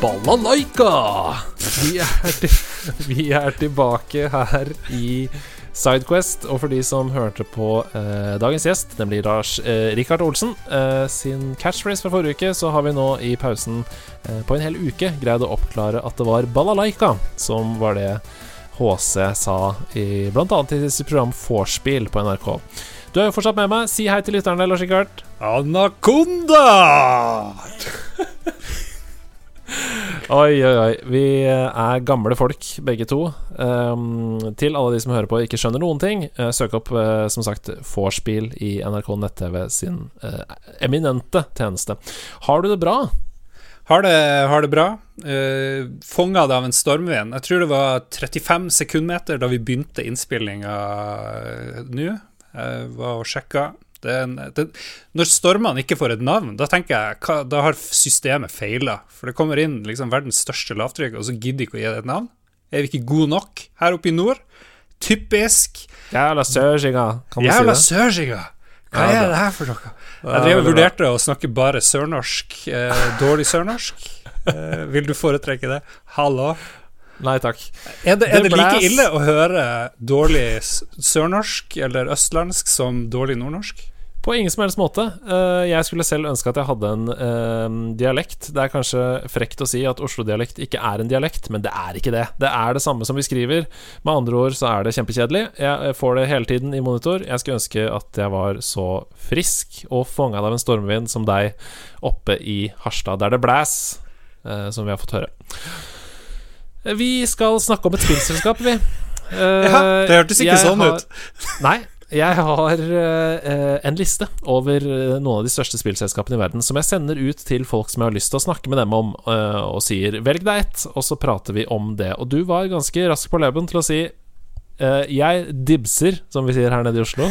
Balalaika! Vi er, vi er tilbake her i Sidequest. Og for de som hørte på eh, dagens gjest, nemlig Lars eh, Rikard Olsen, eh, sin catchphrase fra forrige uke, så har vi nå i pausen eh, på en hel uke greid å oppklare at det var balalaika som var det HC sa i bl.a. i sitt program Vorspiel på NRK. Du er jo fortsatt med meg. Si hei til lytterne, Lars Rikard. Anakonda! Oi, oi, oi. Vi er gamle folk, begge to. Um, til alle de som hører på og ikke skjønner noen ting, uh, søk opp uh, som sagt Vorspiel i NRK nett-TV sin uh, eminente tjeneste. Har du det bra? Har det, har det bra. Uh, Fanga det av en stormvind. Jeg tror det var 35 sekundmeter da vi begynte innspillinga nå. Jeg var og sjekka. En, det, når stormene ikke får et navn, da tenker jeg hva, da har systemet feila. For det kommer inn liksom verdens største lavtrykk, og så gidder ikke å gi det et navn. Er vi ikke gode nok her oppe i nord? Typisk. Jævla sørskinga, kan man Jævla si det? Sørsinga. Hva Ja, er det- her for noe? Jeg drev og vurderte å snakke bare sørnorsk. Eh, dårlig sørnorsk. Eh, vil du foretrekke det? Hallo? Nei takk. Er det, er Det det like ille å høre dårlig sørnorsk eller østlandsk som dårlig nordnorsk? På ingen som helst måte. Eh, jeg skulle selv ønske at jeg hadde en eh, dialekt. Det er kanskje frekt å si at Oslo-dialekt ikke er en dialekt, men det er ikke det. Det er det samme som vi skriver. Med andre ord så er det kjempekjedelig. Jeg får det hele tiden i monitor. Jeg skulle ønske at jeg var så frisk og fanga av en stormvind som deg oppe i Harstad, der det blæs, eh, som vi har fått høre. Vi skal snakke om et spillselskap, vi. Ja, det hørtes ikke sånn har- ut. Nei, jeg har eh, en liste over eh, noen av de største spillselskapene i verden som jeg sender ut til folk som jeg har lyst til å snakke med dem om, eh, og sier 'velg deg ett', og så prater vi om det. Og du var ganske rask på leben til å si 'jeg dibser', som vi sier her nede i Oslo.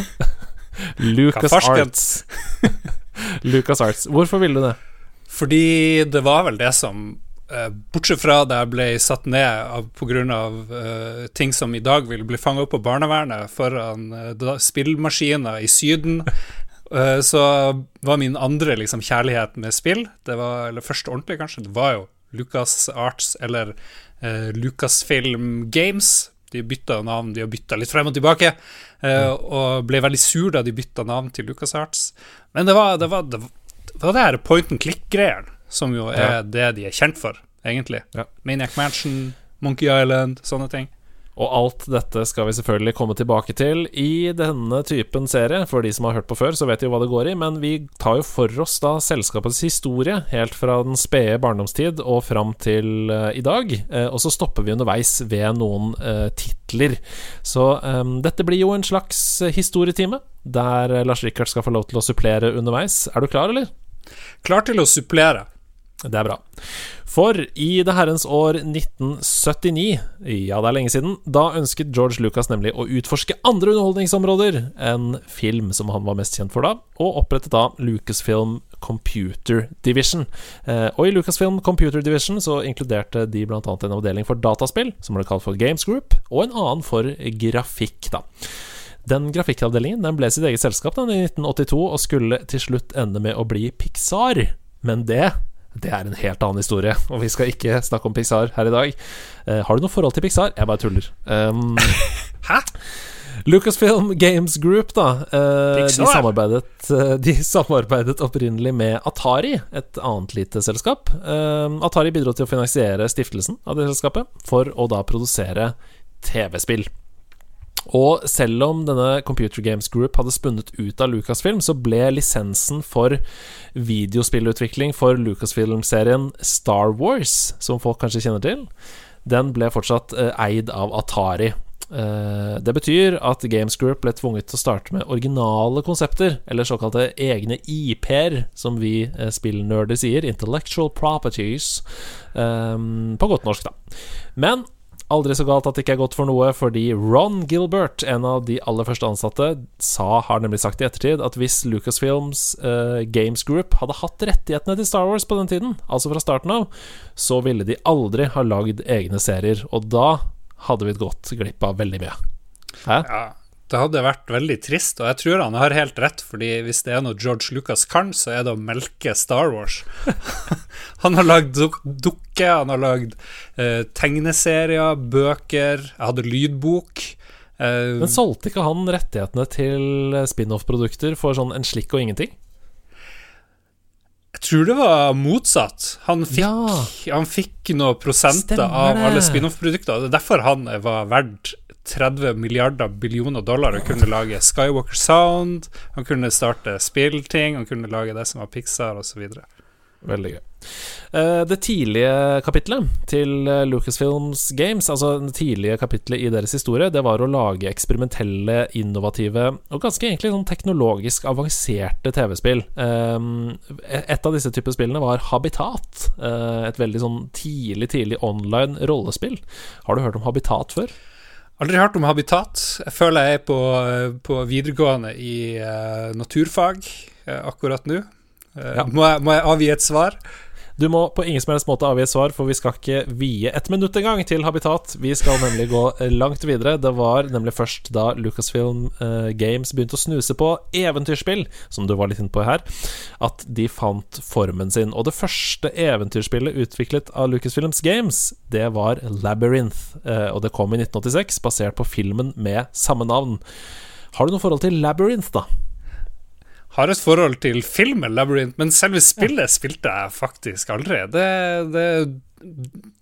Lucas? Arts. Lucas Arts. Hvorfor ville du det? Fordi det var vel det som Bortsett fra da jeg ble satt ned pga. av eh, ting som i dag vil bli fanga opp på barnevernet foran uh, spillmaskiner i Syden, uh, så var min andre liksom, kjærlighet med spill Det var, Eller første ordentlig, kanskje. Det var jo Lucas Arts eller uh, Lucasfilm Games. De bytta navn, de har bytta litt frem og tilbake, eh, og ble veldig sur da de bytta navn til Lucas Arts. Men det var det, var, det, var, det, her point and click-greiene, som jo er Ja. det de er kjent for, egentlig. Ja. Maniac Mansion, Monkey Island, sånne ting. Og alt dette skal vi selvfølgelig komme tilbake til i denne typen serie. For de som har hørt på før, så vet de jo hva det går i. Men vi tar jo for oss da selskapets historie, helt fra den spede barndomstid og fram til uh, i dag. Uh, og så stopper vi underveis ved noen uh, titler. Så um, dette blir jo en slags historietime, der Lars Rikard skal få lov til å supplere underveis. Er du klar, eller? Klar til å supplere. Det er bra. For i det herrens år 1979, ja det er lenge siden, da ønsket George Lucas nemlig å utforske andre underholdningsområder enn film, som han var mest kjent for da, og opprettet da Lucasfilm Computer Division. Eh, og i Lucasfilm Computer Division så inkluderte de bl.a. en avdeling for dataspill, som ble kalt for Games Group, og en annen for grafikk, da. Den grafikkavdelingen den ble sitt eget selskap da, i 1982 og skulle til slutt ende med å bli Pixar. Men det det er en helt annen historie, og vi skal ikke snakke om Pixar her i dag. Uh, har du noe forhold til Pixar? Jeg bare tuller. Um, Hæ? Lucasfilm Games Group, da. Uh, de, samarbeidet, uh, de samarbeidet opprinnelig med Atari, et annet lite selskap. Eh, Atari bidro til å finansiere stiftelsen av det selskapet, for å da produsere TV-spill. Og selv om denne Computer Games Group hadde spunnet ut av Lucasfilm, så ble lisensen for videospillutvikling for Lucasfilm-serien Star Wars, som folk kanskje kjenner til, den ble fortsatt eh, eid av Atari. Eh, det betyr at Games Group ble tvunget til å starte med originale konsepter, eller såkalte egne IP-er, som vi eh, spillnerder sier, intellectual properties, på godt norsk, da. Men aldri så galt at det ikke er godt for noe, fordi Ron Gilbert, en av de aller første ansatte, sa, har nemlig sagt i ettertid, at hvis Lucasfilms uh, Games Group hadde hatt rettighetene til Star Wars på den tiden, altså fra starten av, så ville de aldri ha lagd egne serier, og da hadde vi gått glipp av veldig mye. Hæ? Ja. Det hadde vært veldig trist, og jeg tror han har helt rett, fordi hvis det er noe George Lucas kan, så er det å melke Star Wars. han har lagd duk dukker, han har lagd eh, tegneserier, bøker, jeg hadde lydbok. Eh, Men solgte ikke han rettighetene til spin-off-produkter for sånn en slikk og ingenting? Jeg tror det var motsatt. Han fikk, ja. han fikk noen prosenter av alle spin-off-produkter. Det er derfor han var verdt 30 milliarder billioner dollar og kunne lage Skywalker Sound, han kunne starte spillting, han kunne lage det som var Pixar osv. Veldig gøy. Eh, det tidlige kapitlet til eh, Lucasfilms Games, altså det tidlige kapitlet i deres historie, det var å lage eksperimentelle, innovative og ganske egentlig sånn teknologisk avanserte TV-spill. Eh, et av disse typer spillene var Habitat. Et veldig sånn tidlig, tidlig online rollespill. Har du hørt om Habitat før? Aldri hørt om habitat. Jeg føler jeg er på, på videregående i naturfag akkurat nå. Ja. må, jeg, må, jeg, avgi et svar? Du må på ingen som helst måte avgi et svar, for vi skal ikke vie ett minutt engang til Habitat. Vi skal nemlig gå langt videre. Det var nemlig først da Lucasfilm uh, Games begynte å snuse på eventyrspill, som du var litt inne på her, at de fant formen sin. Og det første eventyrspillet utviklet av Lucasfilms Games, det var Labyrinth. Uh, og det kom i 1986, basert på filmen med samme navn. Har du noe forhold til Labyrinth, da? Har et forhold til filmen Labyrinth, men selve spillet ja. spilte jeg faktisk aldri. Det, det,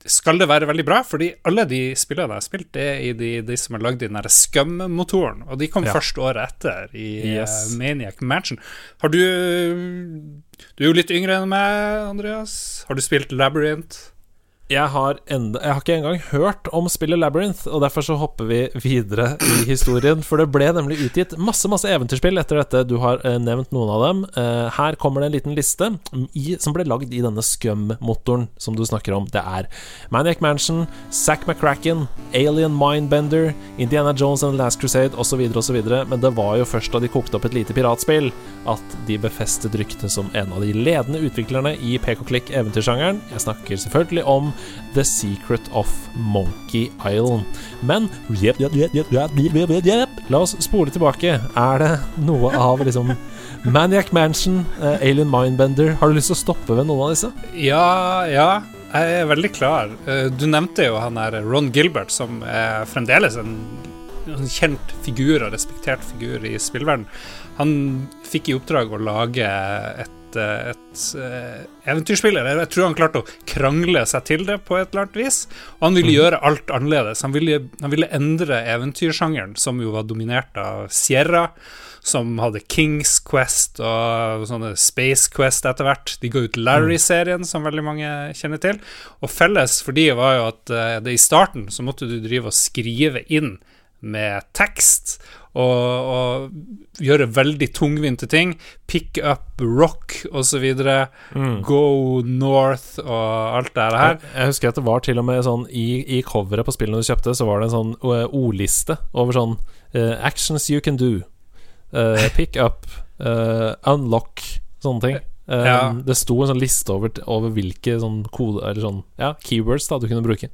skal det være veldig bra, fordi alle de spillene jeg har spilt, det er i de, de som har lagd den Scum-motoren, og de kom ja. først året etter, i yes. uh, Maniac Mansion. Har du Du er jo litt yngre enn meg, Andreas. Har du spilt Labyrinth? Jeg har, enda, jeg har, ikke engang hørt om spillet Labyrinth, og derfor så hopper vi videre i historien. For det ble nemlig utgitt masse masse eventyrspill etter dette. Du har eh, nevnt noen av dem. Eh, her kommer det en liten liste i, som ble lagd i denne Scum-motoren som du snakker om. Det er Maniac Mansion, Zack McCracken, Alien Mindbender, Indiana Jones and the Last Crusade osv. osv. Men det var jo først da de kokte opp et lite piratspill, at de befestet ryktet som en av de ledende utviklerne i pek-og-klikk-eventyrsjangeren. Jeg snakker selvfølgelig om The Secret of Monkey Island. Men la oss spole tilbake. Er det noe av liksom Maniac Mansion, uh, Alien Mindbender Har du lyst til å stoppe ved noen av disse? Ja, ja. Jeg er veldig klar. Uh, du nevnte jo han her Ron Gilbert, som er fremdeles en, en kjent figur og respektert figur i spillverden. Han fikk i oppdrag å lage et et, et eventyrspiller. Jeg tror han klarte å krangle seg til det på et eller annet vis. Og han ville mm. gjøre alt annerledes. Han ville, han ville endre eventyrsjangeren, som jo var dominert av Sierra som hadde Kings Quest og sånne Space Quest etter hvert. De ga ut Larry-serien, som veldig mange kjenner til. Og felles for de var jo at uh, det i starten så måtte du drive og skrive inn med tekst og, og gjøre veldig tungvinte ting. Pick up rock osv. Mm. Go north og alt det her. Jeg, jeg, husker at det var til og med sånn i, i coveret på spillene du kjøpte, så var det en sånn uh, ordliste over sånn uh, Actions you can do. Uh, pick up. unlock. Sånne ting. Ja. Det sto en sånn liste over, over hvilke sånn kode Eller sånn ja, keywords da du kunne bruke.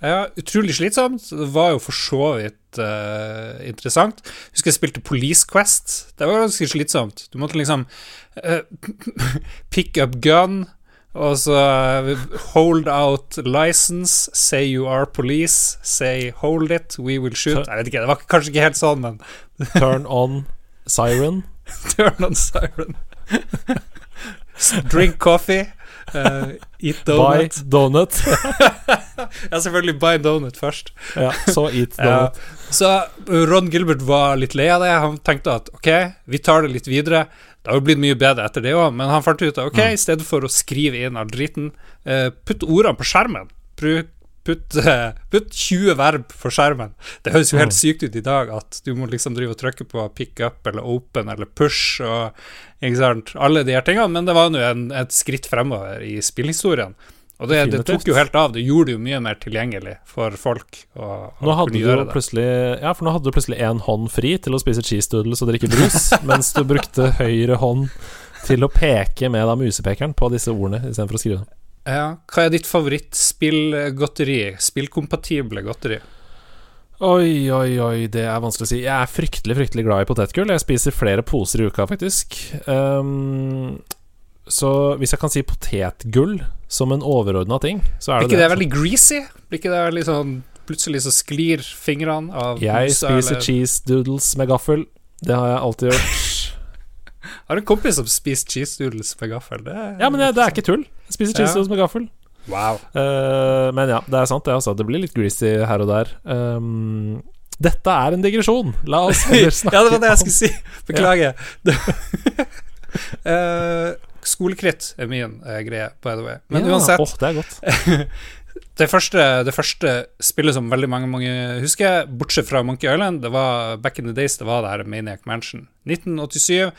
Ja, utrolig slitsomt. Det var jo for så vidt uh, interessant. Husker jeg spilte Police Quest. Det var ganske slitsomt. Du måtte liksom uh, pick up gun, og så uh, hold out license, say you are police, say hold it, we will shoot. Jeg vet ikke, det var kanskje ikke helt sånn, men Turn on siren. Turn on siren. Drink coffee. Uh, eat donut. Buy donut. ja, selvfølgelig buy donut først. ja, så eat donut. Ja. Så Ron Gilbert var litt lei av det. Han tenkte at ok, vi tar det litt videre. Det har jo blitt mye bedre etter det òg, men han fant ut at ok, mm. i stedet for å skrive inn all driten, uh, putt ordene på skjermen. Bruk Putt, putt, 20 verb for skjermen. Det høres jo helt sykt ut i dag at du må liksom drive og trykke på pick up eller open eller push og ikke sant, alle de her tingene, men det var nå et skritt fremover i spillhistorien. Og det, det tok jo helt av. Det gjorde det jo mye mer tilgjengelig for folk å, å Nå hadde kunne du gjøre det. plutselig Ja, for nå hadde du plutselig én hånd fri til å spise cheese doodles og drikke brus, mens du brukte høyre hånd til å peke med da musepekeren på disse ordene istedenfor å skrive dem. Ja. Hva er ditt favorittspillgodteri? Spillkompatible godteri? Oi, oi, oi, det er vanskelig å si. Jeg er fryktelig, fryktelig glad i potetgull. Jeg spiser flere poser i uka, faktisk. Um, så hvis jeg kan si potetgull som en overordna ting, så er det det ikke det veldig greasy? Blir ikke det veldig sånn Plutselig så sklir fingrene av Jeg musa, spiser eller- cheese doodles med gaffel. Det har jeg alltid gjort. Har en kompis som spiser cheese doodles med gaffel. Det er Ja, men det, det er ikke tull. Jeg spiser cheese Ja. doodles med gaffel. Wow. Uh, men ja, det er sant, det. Altså. Det blir litt greasy her og der. Um, dette er en digresjon. La oss heller snakke ja, det var det jeg skulle si. Beklager. Eh, skolekritt er min uh, greie, by the way. Men ja, uansett, åh, det er godt. det første, det første spillet som veldig mange, mange husker, bortsett fra Monkey Island, det var back in the days, det var det her Maniac Mansion. 1987.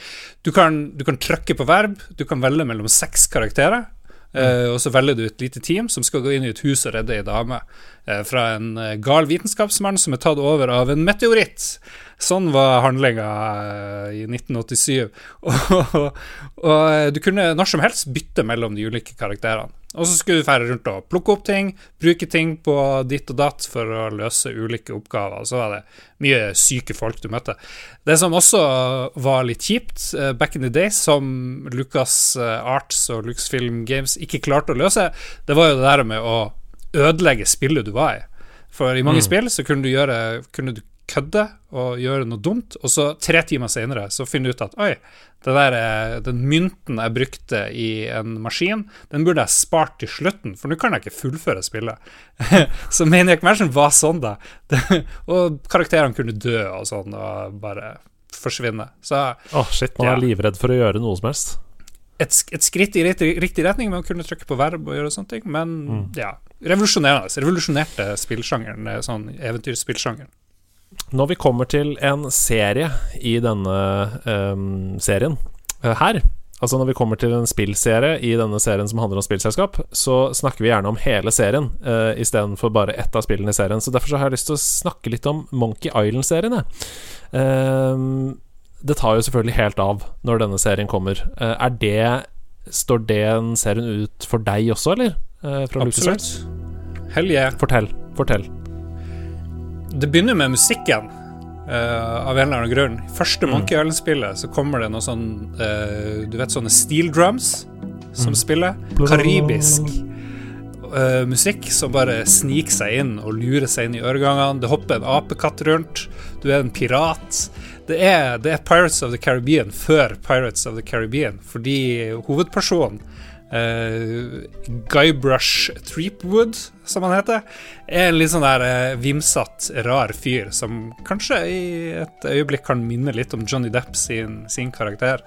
Du kan, du kan trykke på verb, du kan velge mellom seks karakterer. eh, og så velger du et lite team som skal gå inn i et hus og redde ei dame eh, fra en eh, gal vitenskapsmann som er tatt over av en meteoritt. Sånn var handlinga i 1987. Og, og og du kunne når som helst bytte mellom de ulike karakterene. Og så skulle du fære rundt og plukke opp ting, bruke ting på ditt og datt for å løse ulike oppgaver. Så var det mye syke folk du møtte. Det som også var litt kjipt eh, back in the day, som Lucas eh, Arts og Luxfilm Games ikke klarte å løse, det var jo det der med å ødelegge spillet du var i. For i mange spill så kunne du gjøre Kunne du kødde og gjøre noe dumt, og så tre timer senere så finner du ut at oi, det der, er- den mynten jeg brukte i en maskin, den burde jeg spart til slutten, for nå kan jeg ikke fullføre spillet. så Maniac Mansion var sånn, da. Og karakterene kunne dø og sånn, og bare forsvinne. Så Åh, shit, man Ja. er livredd for å gjøre noe som helst. et, et skritt i riktig, riktig retning med å kunne trykke på verb og gjøre sånne ting, men ja. Revolusjonerende. Revolusjonerte spillsjangeren, eh, sånn eventyrspillsjangeren. Når vi kommer til en serie i denne um, serien eh, her Altså når vi kommer til en spillserie i denne serien som handler om spillselskap, så snakker vi gjerne om hele serien uh, istedenfor bare ett av spillene i serien. Så derfor så har jeg lyst til å snakke litt om Monkey Island-serien. Ehm, det tar jo selvfølgelig helt av når denne serien kommer. Uh, er det Står den serien ut for deg også, eller? Eh, Absolutt. Hell yeah. Fortell. Fortell. Det begynner med musikken, uh, av en eller annen grunn. I første Mm. Monkey Island-spillet så kommer det noe sånn uh, Du vet sånne steel drums som Mm. spiller? Karibisk uh, musikk som bare sniker seg inn og lurer seg inn i øregangene. Det hopper en apekatt rundt. Du er en pirat. Det er, det er Pirates of the Caribbean før Pirates of the Caribbean, fordi hovedpersonen Uh, Guybrush Threepwood, som han heter, er en litt sånn der uh, vimsatt, rar fyr som kanskje i et øyeblikk kan minne litt om Johnny Depp sin, sin karakter.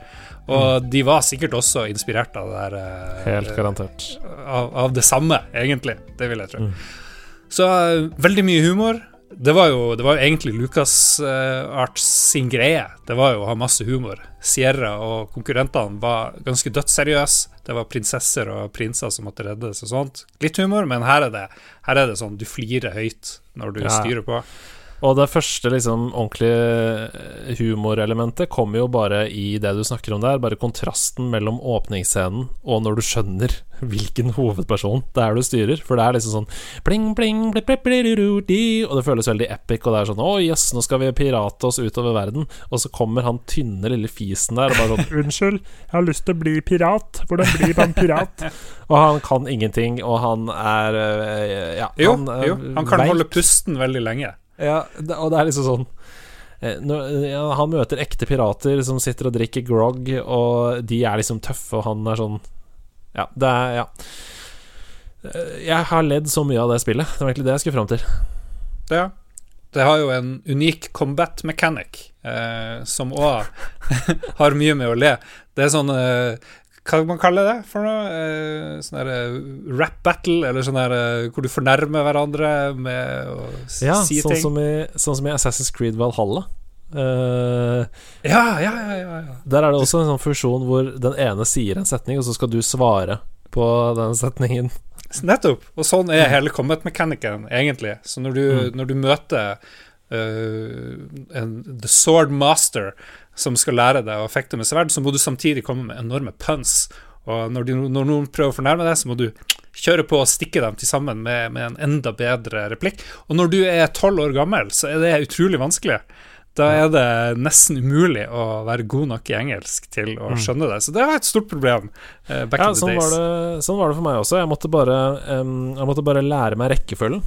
Og de var sikkert også inspirert av det der uh, Helt garantert. av, av det samme, egentlig. Det vil jeg tro. Så eh, veldig mye humor. Det var jo, det var jo egentlig Lucas eh, Arts sin greie. Det var jo å ha masse humor. Sierra og konkurrentene var ganske dødsseriøse. Det var prinsesser og prinser som måtte reddes og sånt. Litt humor, men her er det, her er det sånn du flirer høyt når du Ja. styrer på. Og det første liksom ordentlige eh, humorelementet kommer jo bare i det du snakker om der. Bare kontrasten mellom åpningsscenen og når du skjønner hvilken hovedperson det er du styrer. For det er liksom sånn bling, bling, bli, bli, bli, ru, ru, di, Og det føles veldig epic, og det er sånn Å, jøss, nå skal vi pirate oss utover verden. Og så kommer han tynne lille fisen der og bare sånn Unnskyld, jeg har lyst til å bli pirat. Hvordan blir man pirat? og han kan ingenting, og han er øh, Ja, han, jo, han kan veik. holde pusten veldig lenge. Ja, og det er liksom sånn eh, ja, Han møter ekte pirater som sitter og drikker grog, og de er liksom tøffe, og han er sånn Ja, det er Ja. Eh, Jeg har ledd så mye av det spillet. Det var egentlig det jeg skulle fram til. Det, det har jo en unik combat mechanic, eh, som òg har mye med å le. Det er sånn eh, Hva kan man kalle det for noe? Eh, sånn der eh, rap battle, eller sånn der eh, hvor du fornærmer hverandre med å Ja, si sånn ting. som, i, sånn som i Assassin's Creed Valhalla. Eh, Ja, ja, ja, ja, ja. der er det også en sånn funksjon hvor den ene sier en setning, og så skal du svare på den setningen. Nettopp. Og sånn er hele combat-mekanikken, egentlig. Så når du, Mm. når du møter Uh, en The Sword Master som skal lære deg å fekte med sverd, så må du samtidig komme med enorme puns. Og når, de, når noen prøver å fornærme deg, så må du kjøre på og stikke dem til sammen med, med en enda bedre replikk. Og når du er tolv år gammel, så er det utrolig vanskelig. Da er det nesten umulig å være god nok i engelsk til å skjønne det. Så det var et stort problem uh, back Ja, in the sånn days. var, det, sånn var det for meg også. Jeg måtte bare, um, jeg måtte bare lære meg rekkefølgen.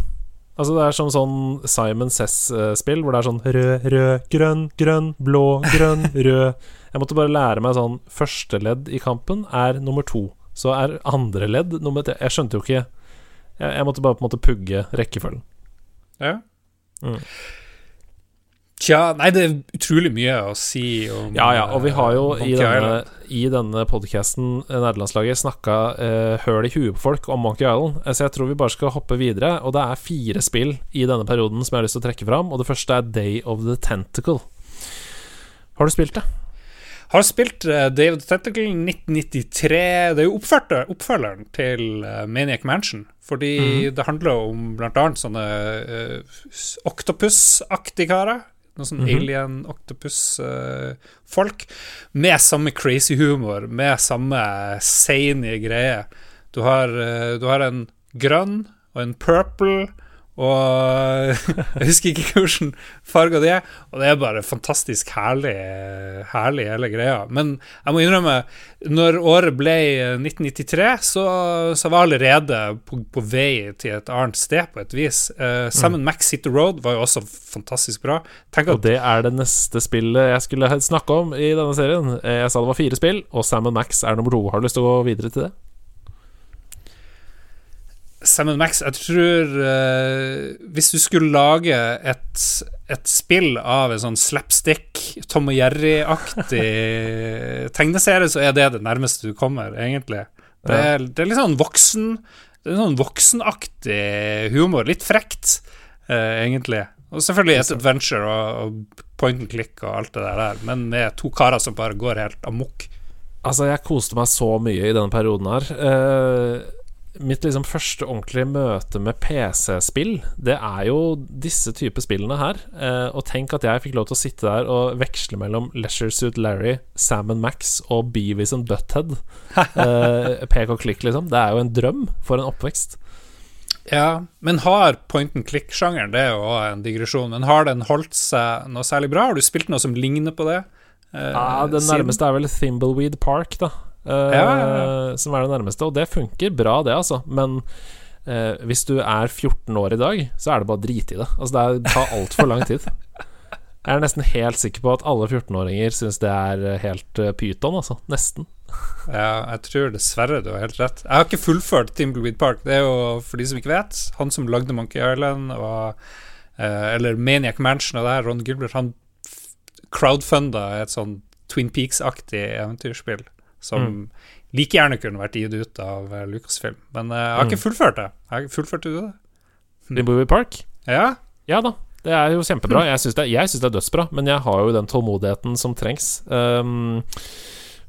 Altså Det er som sånn Simon Says-spill, hvor det er sånn rød, rød, grønn, grønn, blå, grønn, rød. Jeg måtte bare lære meg sånn Første ledd i kampen er nummer to. Så er andre ledd nummer tre. Jeg skjønte jo ikke Jeg, jeg måtte bare på en måte pugge rekkefølgen. Ja. Mm. Tja, nei, det er utrolig mye å si om Ja, ja, og vi har jo eh, i denne, i denne podkasten, nederlandslaget, snakka uh, høl i huet på folk om Monkey Island. Eh, Så jeg tror vi bare skal hoppe videre. Og det er fire spill i denne perioden som jeg har lyst til å trekke fram. Og det første er Day of the Tentacle. Har du spilt det? Har spilt uh, the Tentacle 1993. Det er jo oppfølgeren til eh, Maniac Mansion. Fordi Mhm. det handler om blant annet sånne uh, oktopus-aktige karer. Noen sånn Mhm. alien, octopus-folk. med samme crazy humor, med samme sane greie. Du har, uh, du har en grønn og en purple. Og jeg husker ikke hvilken farger de er. Og det er bare fantastisk herlig, herlig hele greia. Men jeg må innrømme, når året ble 1993, så, så var jeg allerede på, på vei til et annet sted, på et vis. Uh, Sammen Max Hit the Road var jo også fantastisk bra. Tenk Og det er det neste spillet jeg skulle snakke om i denne serien. Eh, Jeg sa det var fire spill, og Sam Max er nummer to. Har du lyst til å gå videre til det? Sam Max, jeg tror uh, Hvis du skulle lage et, et spill av en sånn slapstick, Tom og Jerry-aktig tegneserie, så er det det nærmeste du kommer, egentlig. Det er, det er litt sånn voksen Det er sånn voksenaktig humor. Litt frekt, uh, egentlig. Og selvfølgelig et adventure og, og point and click og alt det der, men med to karer som bare går helt amok. Altså, jeg koste meg så mye i denne perioden her. Eh, mitt liksom første ordentlige møte med PC-spill, det er jo disse typer spillene her. Eh, og tenk at jeg fikk lov til å sitte der og veksle mellom Leisure Suit Larry, Sam Max og Beavis and Butthead. Eh, pek og klikk, liksom. Det er jo en drøm for en oppvekst. Ja, men har point and click-sjangeren Det er jo en digresjon, men har den holdt seg noe særlig bra? Har du spilt noe som ligner på det? eh, Ja, det nærmeste er vel Thimbleweed Park, da. Eh, Ja, ja, Som er det nærmeste. Og det funker bra, det, altså. Men eh, hvis du er 14 år i dag, så er det bare drit i det. Altså, det er- tar altfor lang tid. Jeg er nesten helt sikker på at alle 14-åringer syns det er eh, helt pyton, altså. Nesten. Ja, jeg tror dessverre du har helt rett. Jeg har ikke fullført Timbleweed Park. Det er jo, for de som ikke vet, han som lagde Monkey Island, og, eh, eller Maniac Mansion og det her, Ron Gilbert, han crowdfunda et sånn Twin Peaks-aktig eventyrspill som like gjerne kunne vært gitt ut av eh, Lucasfilm. Men eh, jeg har ikke fullført det. Jeg har ikke fullført det? Thimbleweed Park? Ja? Ja da. Det er jo kjempebra. Jeg syns det, det er dødsbra, men jeg har jo den tålmodigheten som trengs. Um,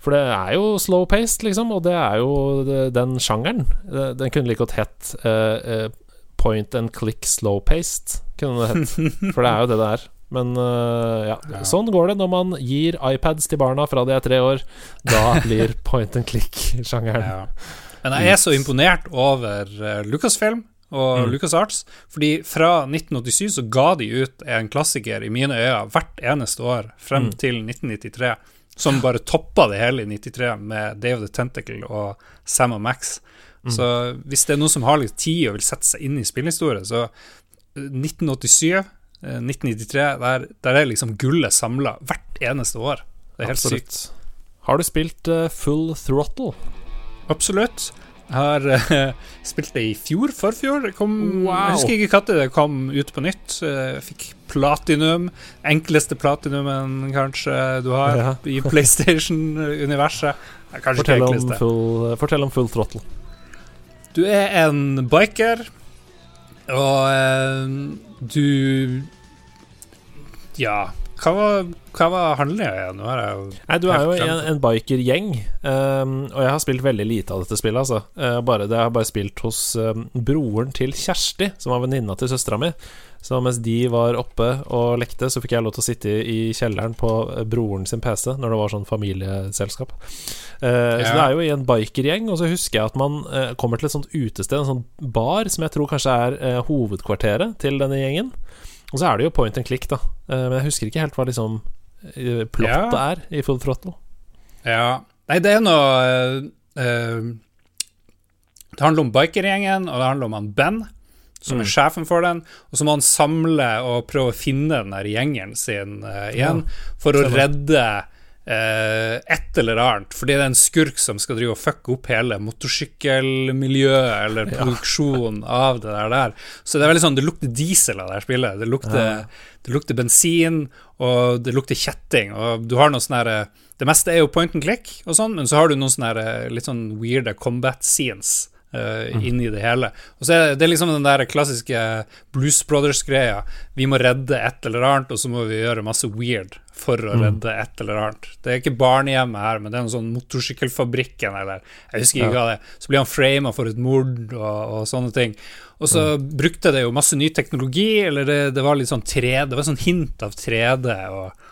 for det er jo slow-paced, liksom, og det er jo den sjangeren. Den kunne like godt hett uh, uh, point and click slow-paced, kunne det hett. For det er jo det det er. Men uh, ja. Ja. sånn går det når man gir iPads til barna fra de er tre år. Da blir point and click-sjangeren Ja. Men jeg er så imponert over uh, Lucasfilm og Mm. LucasArts, fordi fra 1987 så ga de ut en klassiker i mine øyne hvert eneste år frem Mm. til 1993, som bare toppa det hele i 93 med Day of the Tentacle og Sam og Max. Mm. Så hvis det er noen som har litt tid og vil sette seg inn i spillhistorie, så eh, 1987, eh, 1993, der, der er liksom gullet samla hvert eneste år. Det er helt sykt. Har du spilt uh, Full Throttle? Absolutt. Jeg har uh, spilt det i fjor, forfjor. Kom, Wow. Jeg husker ikke når det kom ut på nytt. Uh, fikk platinum. Enkleste platinumen kanskje du har Ja. i PlayStation-universet. Eh, Fortell ikke om, full, eh, fortell om Full Throttle. Du er en biker, og eh, du Ja, hva var, hva var handlinga igjen? Nei, du er jo en, en bikergjeng, um, og jeg har spilt veldig lite av dette spillet, altså. Uh, bare, det har jeg bare spilt hos um, broren til Kjersti, som var venninna til søstera mi. Så mens de var oppe og lekte, så fikk jeg lov til å sitte i kjelleren på broren sin PC, når det var sånn familieselskap. Eh, Så det er jo i en bikergjeng, og så husker jeg at man eh, kommer til et sånt utested, en sånn bar, som jeg tror kanskje er eh, hovedkvarteret til denne gjengen. Og så er det jo point and click, da. Eh, men jeg husker ikke helt hva liksom eh, plottet Ja. er i Full Throttle. Ja. Nei, det er noe eh, Det handler om bikergjengen, og det handler om han Ben, som er sjefen for den. Og så må han samle og prøve å finne den der gjengen sin uh, igjen, for å redde uh, et eller annet. Fordi det er en skurk som skal drive og fucke opp hele motorsykkelmiljøet, eller produksjonen av det der, der. Så det er veldig sånn, det lukter diesel av det her spillet. Det lukter, det lukter bensin, og det lukter kjetting. Og du har noe sånn her Det meste er jo point and click, og sånn, men så har du noen sånne her, litt sånn weirde combat scenes. Uh, inni det hele. Og så er det, det er liksom den der klassiske Blues Brothers-greia. Vi må redde et eller annet, og så må vi gjøre masse weird for å redde et eller annet. Det er ikke barnehjemmet her, men det er noe sånn Motorsykkelfabrikken eller Jeg husker ikke Ja. hva det er. Så blir han frama for et mord og, og sånne ting. Og så brukte det jo masse ny teknologi, eller det, det var litt sånn 3D, det var sånn hint av 3D. og,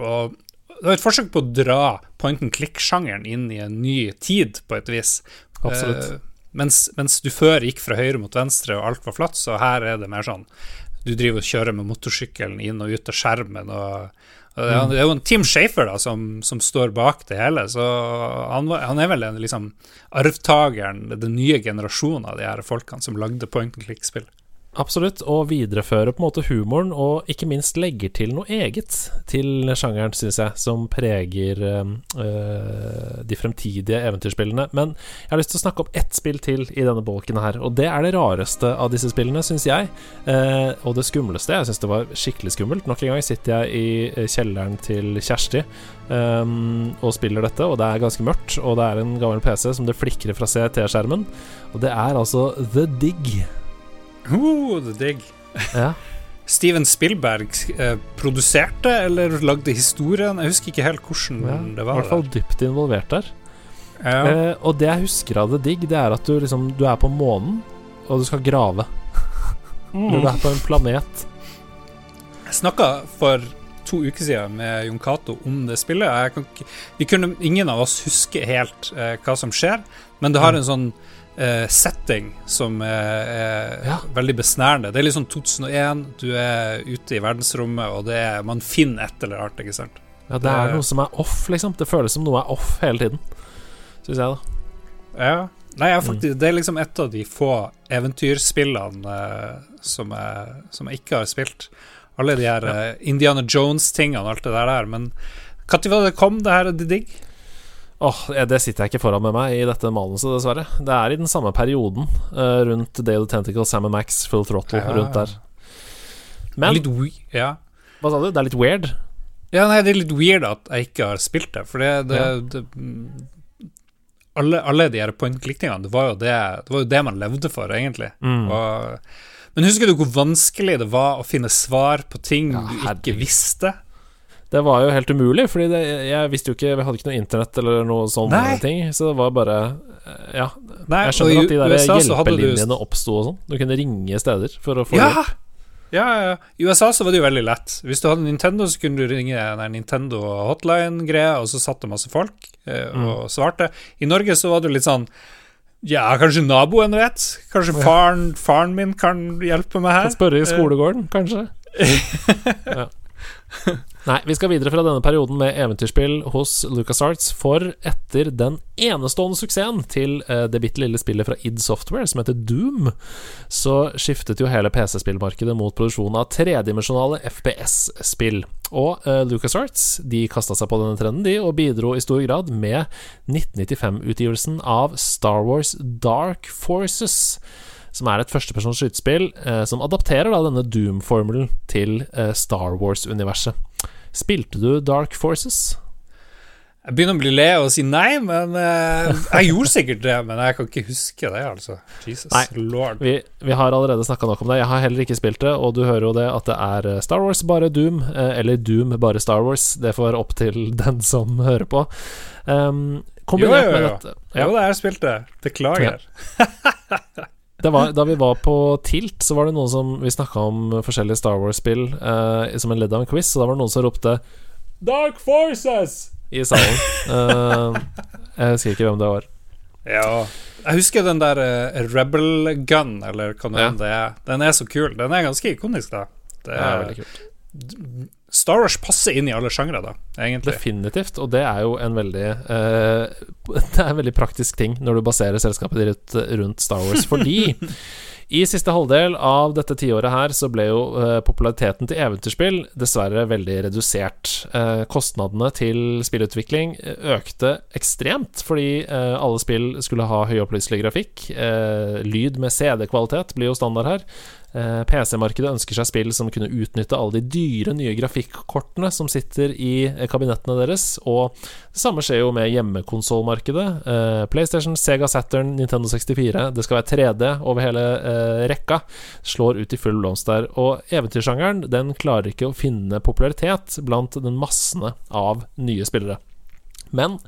og det var et forsøk på å dra point and click-sjangeren inn i en ny tid, på et vis. Absolutt. Eh, mens, mens du før gikk fra høyre mot venstre, og alt var flatt, så her er det mer sånn Du driver og kjører med motorsykkelen inn og ut av skjermen, og, og det, er- det er jo en Tim Shafer da, som, som står bak det hele, så han, var, han er vel en, liksom arvtakeren, den nye generasjonen av de her folkene som lagde point and click-spill. Absolutt, og viderefører på en måte humoren, og ikke minst legger til noe eget til sjangeren, syns jeg, som preger eh, de fremtidige eventyrspillene. Men jeg har lyst til å snakke om ett spill til i denne bolken her, og det er det rareste av disse spillene, syns jeg. Eh, og det skumleste. Jeg syns det var skikkelig skummelt. Nok en gang sitter jeg i eh, kjelleren til Kjersti øh, og spiller dette, og det er ganske mørkt, og det er en gammel PC som det flikrer fra CT-skjermen, og det er altså The Dig. Oh, det er digg. Ja. Steven Spielberg eh, produserte eller lagde historien. Jeg husker ikke helt hvordan Ja, det I var. hvert fall dypt involvert der. Ja. Eh, og det jeg husker av det digg, det er at du liksom Du er på månen, og du skal grave. Du er på en planet. Jeg snakka for to uker siden med Jon Cato om det spillet. Ikke, vi kunne, ingen av oss huske helt eh, hva som skjer, men det har en sånn eh, setting som er, er Ja. veldig besnærende. Det er litt sånn 2001, du er ute i verdensrommet, og det er, man finner et eller annet, ikke sant. Ja, det er noe som er off, liksom. Det føles som noe er off hele tiden. Syns jeg, da. Ja. Nei, jeg, faktisk, Mm. faktisk, det er liksom et av de få eventyrspillene eh, som, jeg, som jeg ikke har spilt. Alle de her Ja. eh, Indiana Jones-tingene og alt det der men når kom, det her The Dig? Åh, Det sitter jeg ikke foran med meg i dette manuset, dessverre. Det er i den samme perioden, uh, rundt Day of the Tentacle, Sam Max, Full Throttle, Ja. rundt der. Men litt ja. hva sa du? Det er litt weird? ja, nei, det er litt weird at jeg ikke har spilt det, for det, det, Ja. det mm, alle, alle de her point click-tingene, det, var jo det- det var jo det man levde for, egentlig. Mm. Og, men husker du hvor vanskelig det var å finne svar på ting Ja, du ikke visste? Det var jo helt umulig, Fordi det, jeg visste jo ikke Vi hadde ikke noe internett eller noe sånn ting, så det var bare eh, Ja. Nei, Jeg skjønner at de der USA så du- hjelpelinjene oppsto og sånn. Du kunne ringe steder for å få Ja! hjelp. Ja, ja. I USA så var det jo veldig lett. Hvis du hadde Nintendo, så kunne du ringe nei, Nintendo hotline-greia, og så satt det masse folk eh, Mm. og svarte. I Norge så var det litt sånn Ja, kanskje naboen vet? Kanskje faren, faren min kan hjelpe meg her? Kan spørre i skolegården, kanskje. ja. Nei, vi skal videre fra denne perioden med eventyrspill hos LucasArts, for etter den enestående suksessen til eh, det bitte lille spillet fra id Software som heter Doom, så skiftet jo hele PC-spillmarkedet mot produksjon av tredimensjonale FPS-spill. Og uh, LucasArts de kasta seg på denne trenden, de, og bidro i stor grad med 1995-utgivelsen av Star Wars Dark Forces som er et førstepersons skytespill eh, som adapterer da denne Doom-formelen til eh, Star Wars-universet. Spilte du Dark Forces? Jeg begynner å bli le og si nei, men eh, jeg gjorde sikkert det. Men jeg kan ikke huske det, altså. Jesus Nei. lord. Vi, vi har allerede snakka nok om det. Jeg har heller ikke spilt det, og du hører jo det at det er eh, Star Wars bare Doom, eh, eller Doom bare Star Wars. Det får være opp til den som hører på. Um, Jo, jo, med jo. dette Jo, det jeg spilt det. Beklager. det var, Da vi var på Tilt, så var det noen som Vi snakka om forskjellige Star Wars-spill eh, som en ledd av en quiz, og da var det noen som ropte Dark Forces i salen. Eh, jeg husker ikke hvem det var. Ja. Jeg husker den der uh, Rebel Gun, eller hva nå Ja. det er. Den er så kul. Den er ganske ikonisk, da. Det er er, veldig kult. Star Wars passer inn i alle sjangre, da, egentlig. Definitivt, og det er jo en veldig uh, Det er en veldig praktisk ting når du baserer selskapet ditt rundt Star Wars, fordi i siste halvdel av dette tiåret her så ble jo eh, populariteten til eventyrspill dessverre veldig redusert. Eh, kostnadene til spillutvikling økte ekstremt fordi alle spill skulle ha høyopplyselig grafikk. Lyd med CD-kvalitet blir jo standard her. Eh, PC-markedet ønsker seg spill som kunne utnytte alle de dyre nye grafikkortene som sitter i eh, kabinettene deres, og det samme skjer jo med hjemmekonsollmarkedet. Eh, PlayStation, Sega Saturn, Nintendo 64. Det skal være 3D over hele rekka. Slår ut i full blomst der. Og eventyrsjangeren den klarer ikke å finne popularitet blant den massene av nye spillere. Men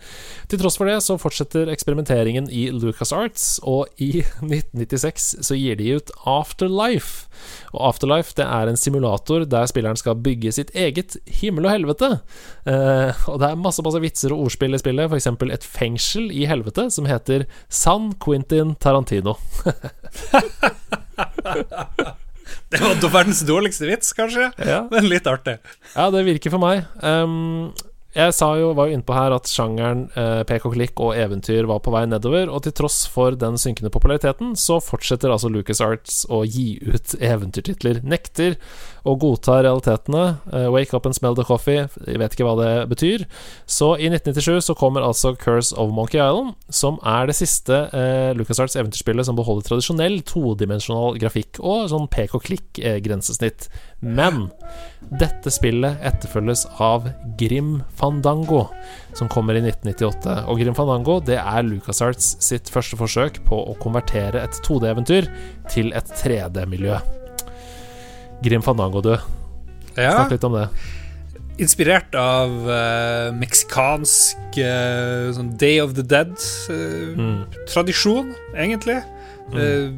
til tross for det så fortsetter eksperimenteringen i LucasArts, og i 1996 så gir de ut Afterlife. Og Afterlife det er en simulator der spilleren skal bygge sitt eget himmel og helvete. Eh, og det er masse masse vitser og ordspill i spillet, f.eks. et fengsel i helvete som heter San Quentin Tarantino. Det var verdens dårligste vits, kanskje, Ja, men litt artig. Ja, det virker for meg. Um, jeg sa jo, var jo innpå her at sjangeren eh, pek og klikk og eventyr var på vei nedover, og til tross for den synkende populariteten, så fortsetter altså LucasArts å gi ut eventyrtitler. Nekter å godta realitetene. Eh, wake up and smell the coffee. Jeg vet ikke hva det betyr. Så i 1997 så kommer altså Curse of Monkey Island, som er det siste eh, LucasArts eventyrspillet som beholder tradisjonell todimensjonal grafikk og sånn pek og klikk-grensesnitt. Men dette spillet etterfølges av Grim Fandango, som kommer i 1998. Og Grim Fandango det er LucasArts sitt første forsøk på å konvertere et 2D-eventyr til et 3D-miljø. Grim Fandango, du. Ja, Snakk litt om det. inspirert av uh, meksikansk uh, sånn Day of the Dead-tradisjon, egentlig. Mm.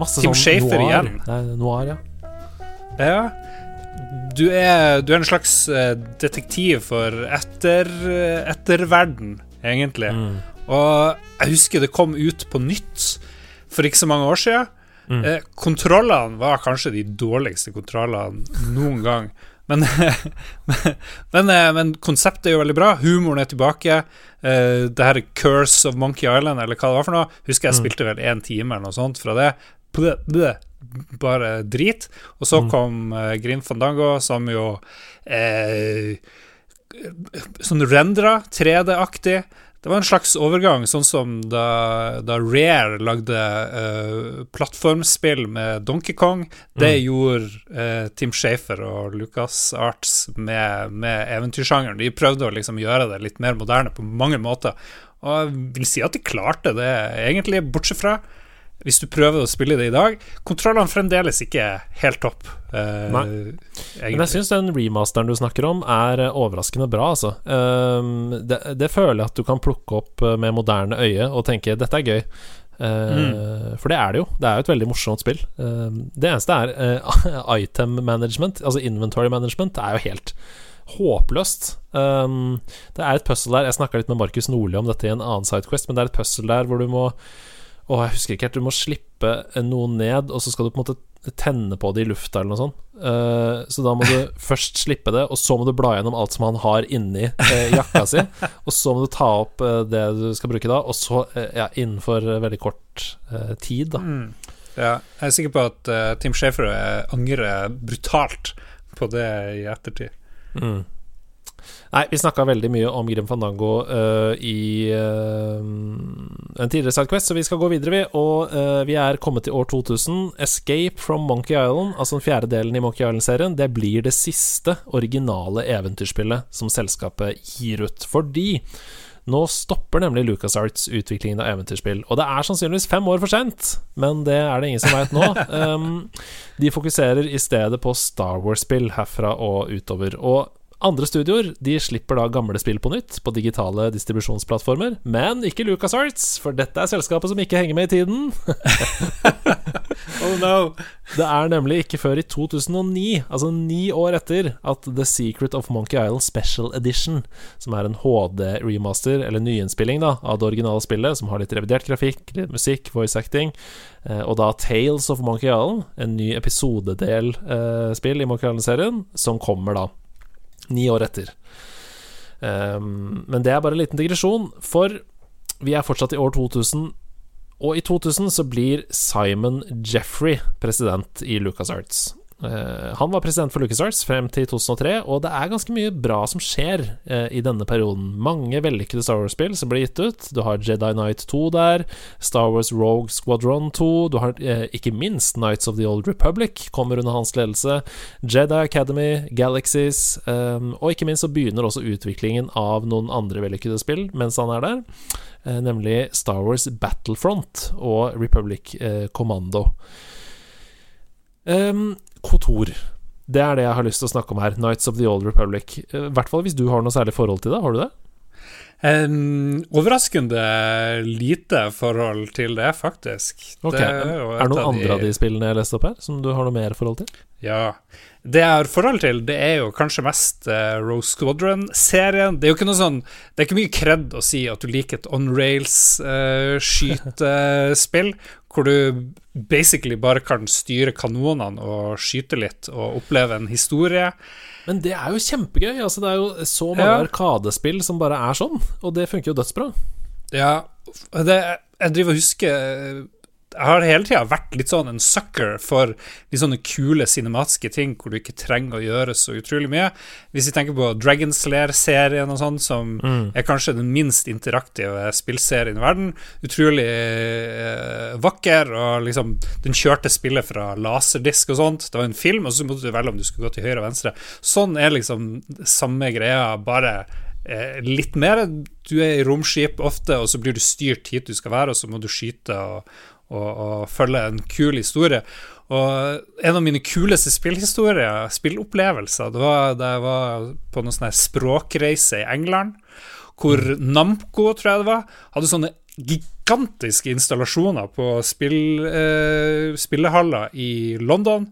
Masse Tim sånn Schafer noir. igjen. Nei, noir, ja. Ja. Du er, du er en slags eh, detektiv for etter, etterverden, egentlig. Mm. Og jeg husker det kom ut på nytt for ikke så mange år siden. Mm. Eh, kontrollene var kanskje de dårligste kontrollene noen gang. Men, men, eh, men konseptet er jo veldig bra. Humoren er tilbake. Eh, det her Curse of Monkey Island, eller hva det var for noe. Husker jeg Mm. spilte vel én time eller noe sånt fra det. Bleh, bleh, bare drit. Og så Mm. kom eh, Grim Fandango, som jo eh, Sånn rendra, 3D-aktig. Det var en slags overgang, sånn som da, da Rare lagde uh, plattformspill med Donkey Kong. Det Mm. gjorde uh, Tim Schafer og Lucas Arts med, med eventyrsjangeren. De prøvde å liksom gjøre det litt mer moderne på mange måter. Og jeg vil si at de klarte det, egentlig, bortsett fra hvis du prøver å spille det i dag. Kontrollene fremdeles ikke er helt topp. eh, Nei. egentlig. Men jeg syns den remasteren du snakker om, er eh, overraskende bra, altså. Ehm, det, det føler jeg at du kan plukke opp eh, med moderne øye og tenke 'dette er gøy'. Eh, For det er det jo. Det er jo et veldig morsomt spill. Uh, det eneste er uh, item management, altså inventory management, det er jo helt håpløst. Um, det er et puzzle der Jeg snakka litt med Markus Nordli om dette i en annen Sidequest, men det er et puzzle der hvor du må Å, jeg husker ikke helt. Du må slippe noe ned, og så skal du på en måte tenne på det i lufta, eller noe sånt. Eh, så da må du først slippe det, og så må du bla gjennom alt som han har inni eh, jakka si. Og så må du ta opp eh, det du skal bruke da, og så, eh, ja, innenfor eh, veldig kort eh, tid, da. Mm. Ja, jeg er sikker på at eh, Tim Schafer eh, angrer brutalt på det i ettertid. Mm. Nei, vi snakka veldig mye om Grim Fandango uh, i uh, en tidligere Sidequest, så vi skal gå videre, vi. Og uh, vi er kommet til år 2000. Escape from Monkey Island, altså den fjerde delen i Monkey Island-serien, det blir det siste originale eventyrspillet som selskapet gir ut. Fordi nå stopper nemlig LucasArts utviklingen av eventyrspill. Og det er sannsynligvis fem år for sent, men det er det ingen som veit nå. Um, de fokuserer i stedet på Star Wars-spill herfra og utover. Og andre studioer de slipper da gamle spill på nytt på digitale distribusjonsplattformer, men ikke LucasArts, for dette er selskapet som ikke henger med i tiden. oh no. Det er nemlig ikke før i 2009, altså ni år etter, at The Secret of Monkey Island Special Edition, som er en HD-remaster, eller nyinnspilling da, av det originale spillet, som har litt revidert grafikk, litt musikk, voice acting, eh, og da Tales of Monkey Island, en ny episodedel-spill eh, i Monkey Island-serien, som kommer da ni år etter. Um, men det er bare en liten digresjon, for vi er fortsatt i år 2000. Og i 2000 så blir Simon Jeffrey president i LucasArts. Uh, han var president for LucasArts frem til 2003, og det er ganske mye bra som skjer uh, i denne perioden. Mange vellykkede Star Wars-spill som blir gitt ut. Du har Jedi Knight 2 der, Star Wars Rogue Squadron 2, du har uh, ikke minst Knights of the Old Republic kommer under hans ledelse, Jedi Academy, Galaxies, og ikke minst så begynner også utviklingen av noen andre vellykkede spill mens han er der, nemlig Star Wars Battlefront og Republic Commando. Um, kontor. Det er det jeg har lyst til å snakke om her. Nights of the Old Republic. I hvert fall hvis du har noe særlig forhold til det. Har du det? Um, overraskende lite forhold til det, faktisk. Okay. Det er, er det noen av andre av de spillene jeg leste opp her, som du har noe mer forhold til? Ja. Det jeg har forhold til, det er jo kanskje mest uh, Rose Squadron-serien. Det er jo ikke noe sånn Det er ikke mye kred å si at du liker et on rails-skytespill, uh, hvor du basically bare kan styre kanonene og skyte litt og oppleve en historie. Men det er jo kjempegøy. Altså, det er jo så mange ja. arkadespill som bare er sånn, og det funker jo dødsbra. Ja, det, jeg driver og husker jeg har hele tida vært litt sånn en sucker for litt sånne kule cinematiske ting hvor du ikke trenger å gjøre så utrolig mye. Hvis vi tenker på Dragon Slayer-serien og sånn, som mm. er kanskje den minst interaktive spillserien i verden. Utrolig eh, vakker, og liksom Den kjørte spillet fra laserdisk og sånt. Det var en film, og så måtte du velge om du skulle gå til høyre og venstre. Sånn er liksom samme greia, bare eh, litt mer. Du er i romskip ofte, og så blir du styrt hit du skal være, og så må du skyte og og, og følge en kul historie. Og en av mine kuleste spillhistorier, spillopplevelser, det var da jeg var på noen sånn språkreise i England, hvor Namco, tror jeg det var, hadde sånne gigantiske installasjoner på spill, eh, spillehaller i London.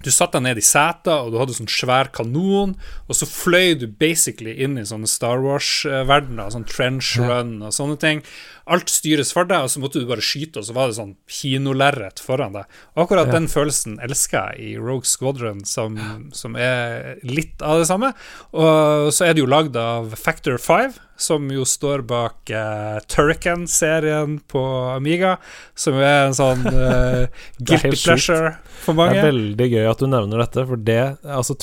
Du satte deg ned i setet, og du hadde sånn svær kanon, og så fløy du basically inn i sånne Star Wars-verdener, sånn trench run og sånne ting. Alt styres for deg, og så måtte du bare skyte, og så var det sånn kinolerret foran deg. Og akkurat ja. den følelsen elsker jeg i Rogue Squadron, som, som, er litt av det samme. Og så er det jo lagd av Factor 5 som jo står bak uh, Turrican-serien på Amiga, som er en sånn uh, guilty pleasure for mange. Det er veldig gøy at du nevner dette, for det altså,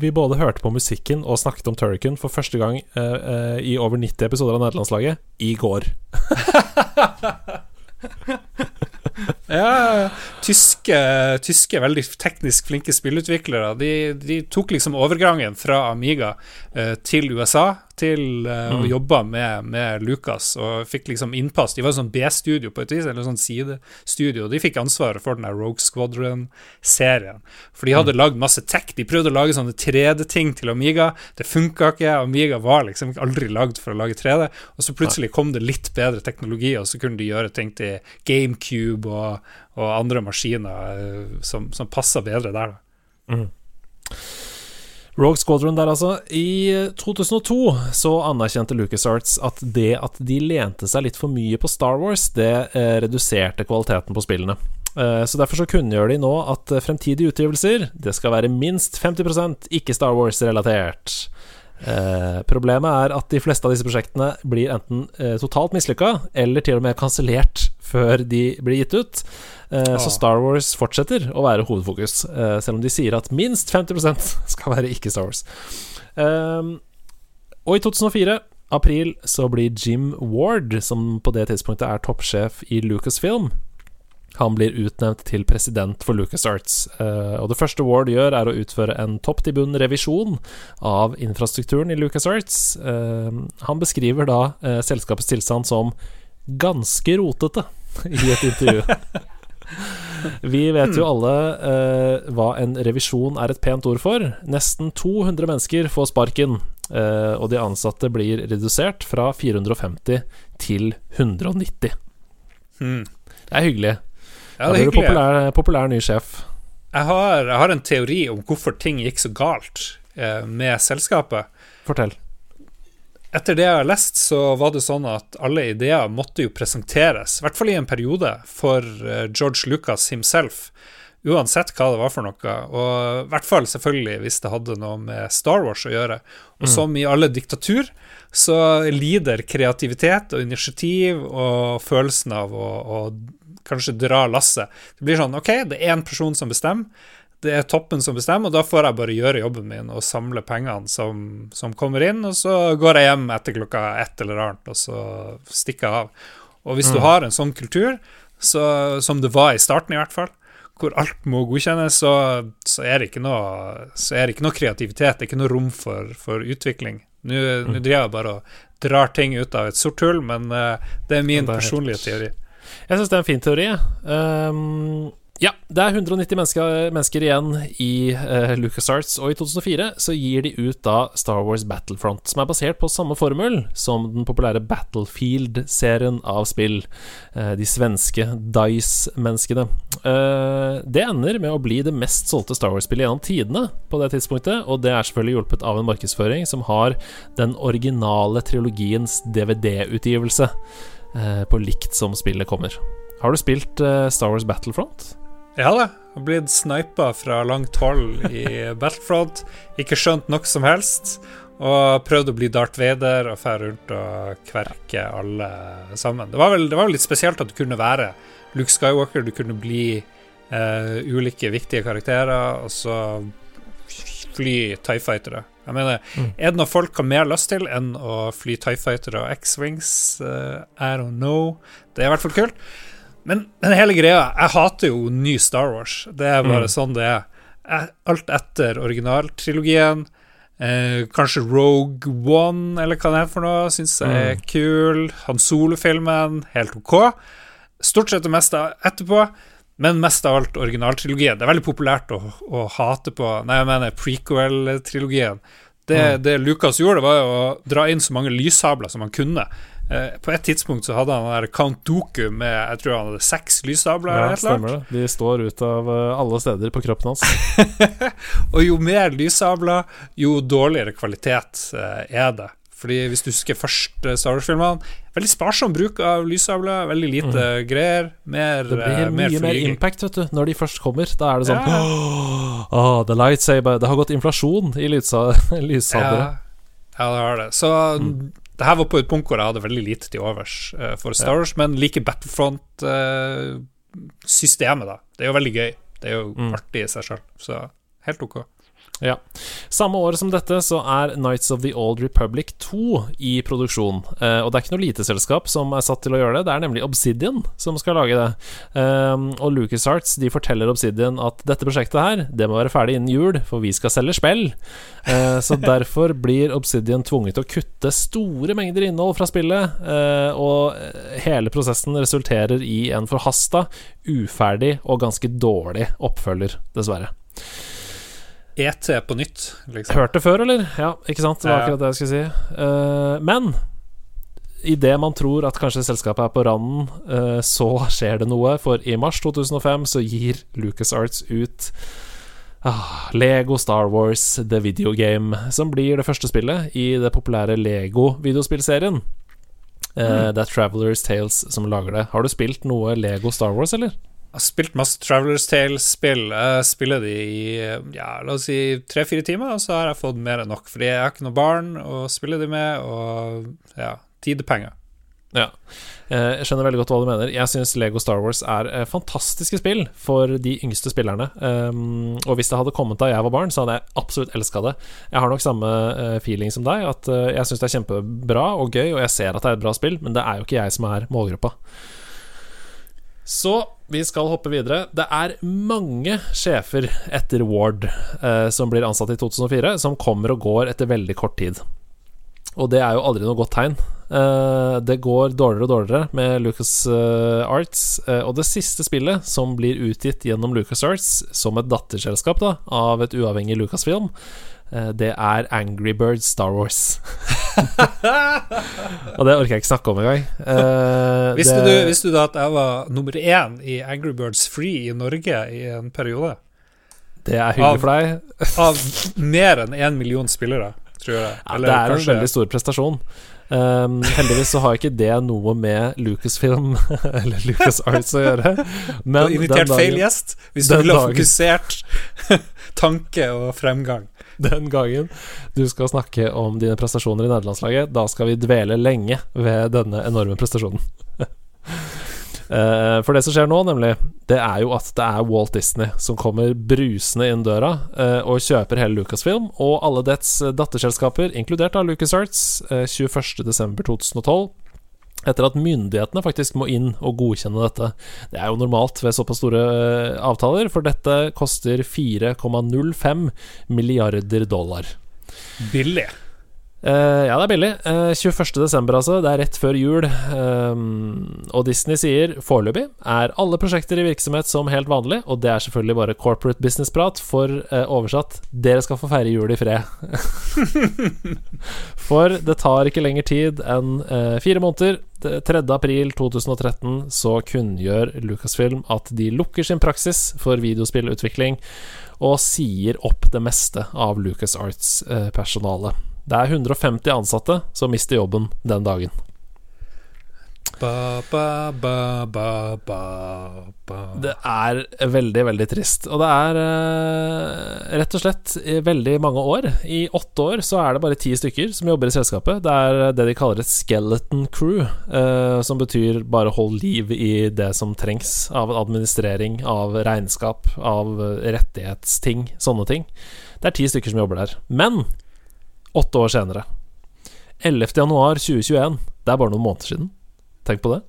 Vi både hørte på musikken og snakket om Turrican for første gang uh, i over 90 episoder av Nederlandslaget i går. ja, tyske, tyske, veldig teknisk flinke spillutviklere De, de tok liksom overgangen fra Amiga uh, til USA til uh, mm. å jobbe med, med, Lucas, og fikk liksom innpass. De var sånn B-studio på et vis, eller sånn sidestudio. De fikk ansvaret for den der Rogue Squadron-serien. For de hadde mm. lagd masse tech. De prøvde å lage sånne 3D-ting til Amiga. Det funka ikke. Amiga var liksom aldri lagd for å lage 3D. Og så plutselig kom det litt bedre teknologi, og så kunne de gjøre ting til GameCube og, og andre maskiner uh, som, som passa bedre der, da. Mm. Rogue Squadron der, altså. I 2002 så anerkjente LucasArts at det at de lente seg litt for mye på Star Wars, det eh, reduserte kvaliteten på spillene. Eh, så Derfor så kunngjør de nå at eh, fremtidige utgivelser Det skal være minst 50% ikke Star Wars-relatert. Eh, problemet er at de fleste av disse prosjektene blir enten eh, totalt mislykka, eller til og med kansellert før de blir gitt ut. Eh, Så Star Wars fortsetter å være hovedfokus, eh, selv om de sier at minst 50% skal være ikke Star Wars. Um, og i 2004, april, så blir Jim Ward, som på det tidspunktet er toppsjef i Lucasfilm, han blir utnevnt til president for LucasArts. Uh, og det første Ward gjør, er å utføre en topp-til-bunn-revisjon av infrastrukturen i LucasArts. Uh, han beskriver da uh, selskapets tilstand som ganske rotete i et intervju. Vi vet jo alle uh, hva en revisjon er et pent ord for. Nesten 200 mennesker får sparken, uh, og de ansatte blir redusert fra 450 til 190. Hmm. Det er hyggelig. Ja, det er blir du hyggelig. populær, populær ny sjef. Jeg har, jeg har en teori om hvorfor ting gikk så galt eh, med selskapet. Fortell. Etter det jeg har lest, så var det sånn at alle ideer måtte jo presenteres, i hvert fall i en periode, for eh, George Lucas himself. Uansett hva det var for noe. Og i hvert fall selvfølgelig hvis det hadde noe med Star Wars å gjøre. Og som i alle diktatur, så lider kreativitet og initiativ og følelsen av å, å kanskje dra lasset. Det blir sånn OK, det er én person som bestemmer. Det er toppen som bestemmer, og da får jeg bare gjøre jobben min og samle pengene som, som kommer inn, og så går jeg hjem etter klokka ett eller annet, og så stikker jeg av. Og hvis du har en sånn kultur, så, som det var i starten i hvert fall, hvor alt må godkjennes, så, så, er, det ikke noe, så er det ikke noe kreativitet, det er ikke noe rom for, for utvikling. Nå nå driver jeg bare og drar ting ut av et sort hull, men uh, det er min Det er personlige teori. Jeg syns det er en fin teori. Um, ja, det er 190 mennesker, mennesker igjen i uh, LucasArts, og i 2004 så gir de ut da Star Wars Battlefront, som er basert på samme formel som den populære Battlefield-serien av spill. Uh, de svenske Dice-menneskene. Uh, det ender med å bli det mest solgte Star Wars-spillet gjennom tidene på det tidspunktet, og det er selvfølgelig hjulpet av en markedsføring som har den originale trilogiens DVD-utgivelse på likt som spillet kommer. Har du spilt Star Wars Battlefront? Ja da. Har blitt snipa fra langt hold i Battlefront. Ikke skjønt noe som helst. Og prøvd å bli Darth Vader og dra rundt og kverke alle sammen. Det var, vel, det var vel litt spesielt at du kunne være Luke Skywalker. Du kunne bli eh, ulike viktige karakterer, og så fly TIE Fightere. Jeg mener, Er det noe folk har mer lyst til enn å fly TIE Fightere og X-Wings? Uh, I don't know. Det er i hvert fall kult. Men den hele greia Jeg hater jo ny Star Wars. Det er bare Mm. sånn det er. Jeg- Alt etter originaltrilogien. Eh, kanskje Rogue One, eller hva det er for noe, syns jeg er kul. Han Solo-filmen, helt OK. Stort sett det meste etterpå, men mest av alt originaltrilogien. Det er veldig populært å, å hate på Nei, jeg mener prequel-trilogien. Det, det Lucas gjorde, var å dra inn så mange lyssabler som han kunne. Eh, på et tidspunkt så hadde han der Count Doku med jeg tror han hadde seks lyssabler. Ja, stemmer det. De står ut av eh, alle steder på kroppen hans. Og jo mer lyssabler, jo dårligere kvalitet eh, er det. Fordi hvis du husker første Star Wars-filmene Veldig sparsom bruk av lyssabler, veldig lite greier. Mer, Det blir mye mer impact vet du når de først kommer. Da er det sånn Ja. oh, The lightsaber Det har gått inflasjon i lyssa- Ja, ja, det har det. Så det her var på et punkt hvor jeg hadde veldig lite til overs uh, for Star Wars, men liker Battlefront-systemet, da. Det er jo veldig gøy. Det er jo Mm. artig i seg sjøl, så helt ok. Ja. Samme år som dette så er Nights of the Old Republic 2 i produksjon. Eh, og det er ikke noe lite selskap som er satt til å gjøre det, det er nemlig Obsidian som skal lage det. Eh, og LucasArts de forteller Obsidian at dette prosjektet her, det må være ferdig innen jul, for vi skal selge spill. Eh, så derfor blir Obsidian tvunget til å kutte store mengder innhold fra spillet, eh, og hele prosessen resulterer i en forhasta, uferdig og ganske dårlig oppfølger, dessverre. ET på nytt, liksom. Hørt det før, eller? Ja, ikke sant? Det var akkurat det jeg skulle si. Uh, men idet man tror at kanskje selskapet er på randen, uh, så skjer det noe. For i mars 2005 så gir LucasArts ut ah, Lego Star Wars The Video Game, som blir det første spillet i det populære Lego-videospillserien. Eh, Det er Travelers Tales som lager det. Har du spilt noe Lego Star Wars, eller? Jeg har spilt masse Travelers Tale-spill. Jeg spiller de i ja, la oss si tre-fire timer, og så har jeg fått mer enn nok. Fordi jeg har ikke noe barn å spille de med, og ja, tidepenger. Ja. Eh, Jeg skjønner veldig godt hva du mener. Jeg syns Lego Star Wars er eh, fantastiske spill for de yngste spillerne. Um, og hvis det hadde kommet da jeg var barn, så hadde jeg absolutt elska det. Jeg har nok samme eh, feeling som deg, at jeg syns det er kjempebra og gøy, og jeg ser at det er et bra spill, men det er jo ikke jeg som er målgruppa. Så vi skal hoppe videre. Det er mange sjefer etter Ward eh, som blir ansatt i 2004, som kommer og går etter veldig kort tid. Og det er jo aldri noe godt tegn. Eh, det går dårligere og dårligere med Lucas eh, Arts. Eh, og det siste spillet, som blir utgitt gjennom Lucas Arts som et datterselskap da, av et uavhengig Lucasfilm, eh, det er Angry Birds Star Wars. og det orker jeg ikke snakke om engang. Eh, Visste, det- du, visste du at jeg var nummer én i Angry Birds Free i Norge i en periode? Det er hyggelig Av- for deg. Av mer enn én million spillere, tror jeg. Ja, det er en veldig stor prestasjon. Um, heldigvis så har ikke det noe med Lucasfilm eller Lucas Arts å gjøre. Du har invitert feil gjest hvis du ville vil ha fokusert tanke og fremgang. den gangen du skal snakke om dine prestasjoner i nederlandslaget, da skal vi dvele lenge ved denne enorme prestasjonen. Eh, For det som skjer nå, nemlig, det er jo at det er Walt Disney som kommer brusende inn døra eh, og kjøper hele Lucasfilm og alle dets eh, datterselskaper, inkludert av LucasArts, eh, 21.12.2012. Etter at myndighetene faktisk må inn og godkjenne dette. Det er jo normalt ved såpass store eh, avtaler, for dette koster 4,05 milliarder dollar. Billig. Uh, ja, det er billig. Uh, 21.12., altså. Det er rett før jul. Um, og Disney sier foreløpig er alle prosjekter i virksomhet som helt vanlig, og det er selvfølgelig bare corporate business-prat, for uh, oversatt dere skal få feire jul i fred. for det tar ikke lenger tid enn uh, fire måneder. Det- 3. april 2013 så kunngjør Lucasfilm at de lukker sin praksis for videospillutvikling og sier opp det meste av LucasArts-personalet. Det er 150 ansatte som mister jobben den dagen. Ba, ba, ba. Det er veldig, veldig trist. Og det er uh, rett og slett veldig mange år. I åtte år så er det bare ti stykker som jobber i selskapet. Det er det de kaller et skeleton crew, uh, som betyr bare hold liv i det som trengs av administrering, av regnskap, av rettighetsting, sånne ting. Det er ti stykker som jobber der. Men åtte år senere, 11. januar 2021, det er bare noen måneder siden, tenk på det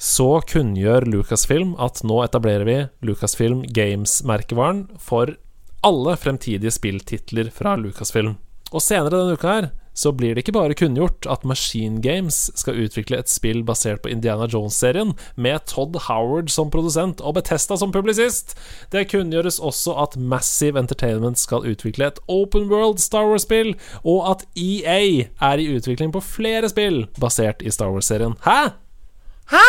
så kunngjør Lucasfilm at nå etablerer vi Lucasfilm Games-merkevaren for alle fremtidige spilltitler fra Lucasfilm. Og senere denne uka her så blir det ikke bare kunngjort at Machine Games skal utvikle et spill basert på Indiana Jones-serien, med Todd Howard som produsent og Betesta som publisist. Det kunngjøres også at Massive Entertainment skal utvikle et open world Star Wars-spill, og at EA er i utvikling på flere spill basert i Star Wars-serien. Hæ?! Hæ?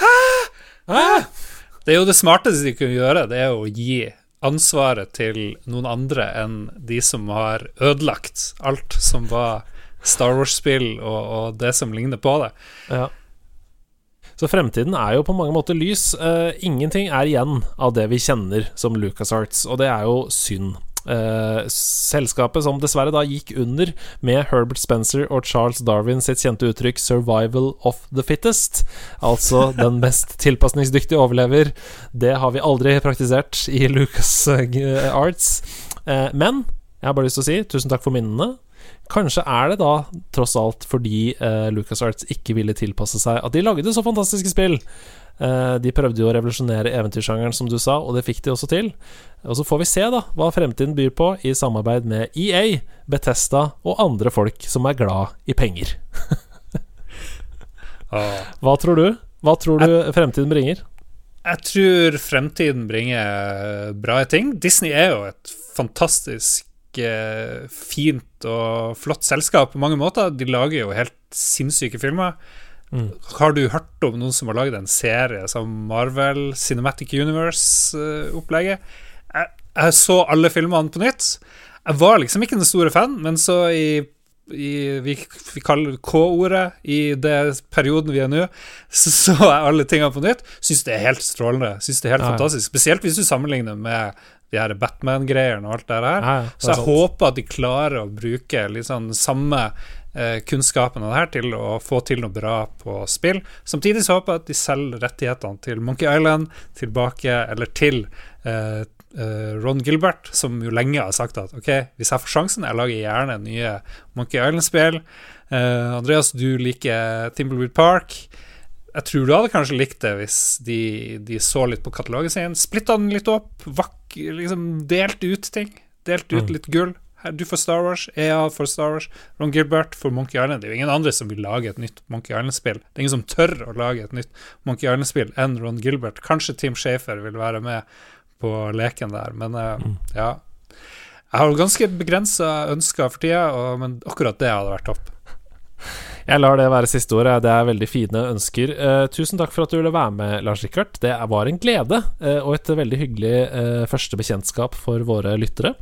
Hæ? Hæ? Det er jo det smarteste de kunne gjøre, det er å gi ansvaret til noen andre enn de som har ødelagt alt som var Star Wars-spill og, og det som ligner på det. Ja. Så fremtiden er jo på mange måter lys. Uh, ingenting er igjen av det vi kjenner som LucasArts, og det er jo synd. Eh, selskapet som dessverre da gikk under med Herbert Spencer og Charles Darwin sitt kjente uttrykk 'survival of the fittest', altså den mest tilpasningsdyktige overlever, det har vi aldri praktisert i LucasArts. Eh, men jeg har bare lyst til å si tusen takk for minnene. Kanskje er det da tross alt fordi eh, LucasArts ikke ville tilpasse seg at de lagde så fantastiske spill. Eh, de prøvde jo å revolusjonere eventyrsjangeren, som du sa, og det fikk de også til. Og så får vi se da hva fremtiden byr på i samarbeid med EA, Betesta og andre folk som er glad i penger. Hva tror du? Hva tror du fremtiden bringer? jeg tror fremtiden bringer bra ting. Disney er jo et fantastisk eh, fint og flott selskap på mange måter. De lager jo helt sinnssyke filmer. Mm. Har du hørt om noen som har laget en serie som Marvel Cinematic Universe-opplegget? jeg, jeg så alle filmene på nytt. Jeg var liksom ikke den store fan, men så i, i vi, vi kaller det K-ordet i det perioden vi er nå, så så jeg alle tingene på nytt. Syns det er helt strålende. Syns det er helt Ja, fantastisk. Spesielt hvis du sammenligner med de her Batman-greiene og alt det her. Ja, det Så jeg sant. håper at de klarer å bruke litt sånn samme kunnskapen av det her til å få til noe bra på spill. Samtidig så håper jeg at de selger rettighetene til Monkey Island tilbake, eller til eh, eh, Ron Gilbert, som jo lenge har sagt at ok, hvis jeg får sjansen, jeg lager gjerne nye Monkey Island-spill. Eh, Andreas, du liker Timbleweed Park. Jeg tror du hadde kanskje likt det hvis de, de så litt på katalogen sin. Splitta den litt opp, vakk, liksom delte ut ting. Delte ut Mm. litt gull. Du får Star Wars, EA får Star Wars, Ron Gilbert får Monkey Island. Det er jo ingen andre som vil lage et nytt Monkey Island-spill. Det er ingen som tør å lage et nytt Monkey Island-spill enn Ron Gilbert. Kanskje Tim Shafer vil være med på leken der, men eh, Mm. ja. Jeg har ganske begrensa ønsker for tida, og, men akkurat det hadde vært topp. Jeg lar det være siste ordet. Det er veldig fine ønsker. Eh, tusen takk for at du ville være med, Lars Rikard. Det var en glede, eh, og et veldig hyggelig eh, første bekjentskap for våre lyttere.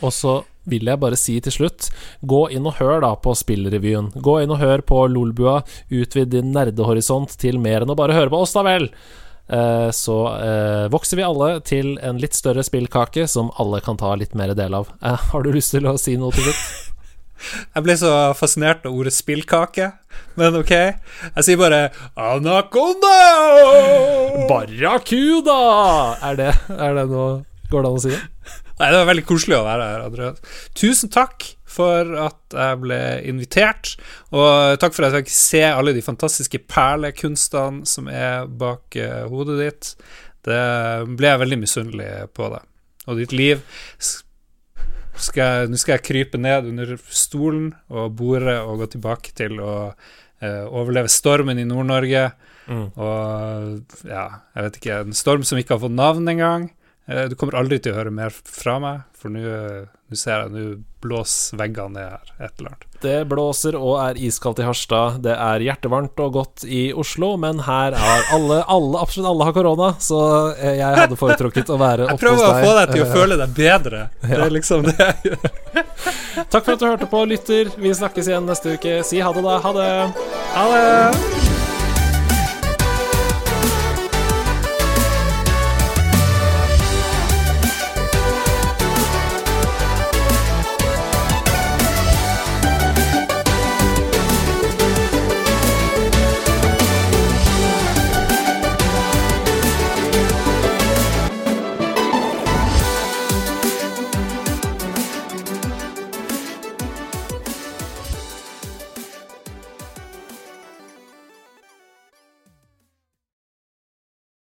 Og så vil jeg bare si til slutt, gå inn og hør da på Spillrevyen. Gå inn og hør på Lolbua. Utvid din nerdehorisont til mer enn å bare høre på oss, da vel. Eh, så eh, vokser vi alle til en litt større spillkake som alle kan ta litt mer del av. Eh, har du lyst til å si noe til slutt? Jeg ble så fascinert av ordet spillkake, men ok. Jeg sier bare Anaconda! Barracuda! Er det, er det noe Går det an å si det? Nei, det var veldig koselig å være her, Andreas. Tusen takk for at jeg ble invitert, og takk for at jeg fikk se alle de fantastiske perlekunstene som er bak eh, hodet ditt. Det ble jeg veldig misunnelig på deg. Og ditt liv skal jeg, Nå skal jeg krype ned under stolen og bore og gå tilbake til å eh, overleve stormen i Nord-Norge. Mm. Og ja, jeg vet ikke En storm som ikke har fått navn engang. Eh, Du kommer aldri til å høre mer fra meg, for nå eh, ser jeg Nå blåser veggene ned her. Et eller annet. Det blåser og er iskaldt i Harstad. Det er hjertevarmt og godt i Oslo, men her er alle, alle absolutt alle har korona, så eh, jeg hadde foretrukket å være oppe hos deg. Jeg prøver å få deg til å føle deg bedre. Det er liksom det jeg gjør. Takk for at du hørte på, lytter. Vi snakkes igjen neste uke. Si ha det, da. Ha det. Ha det!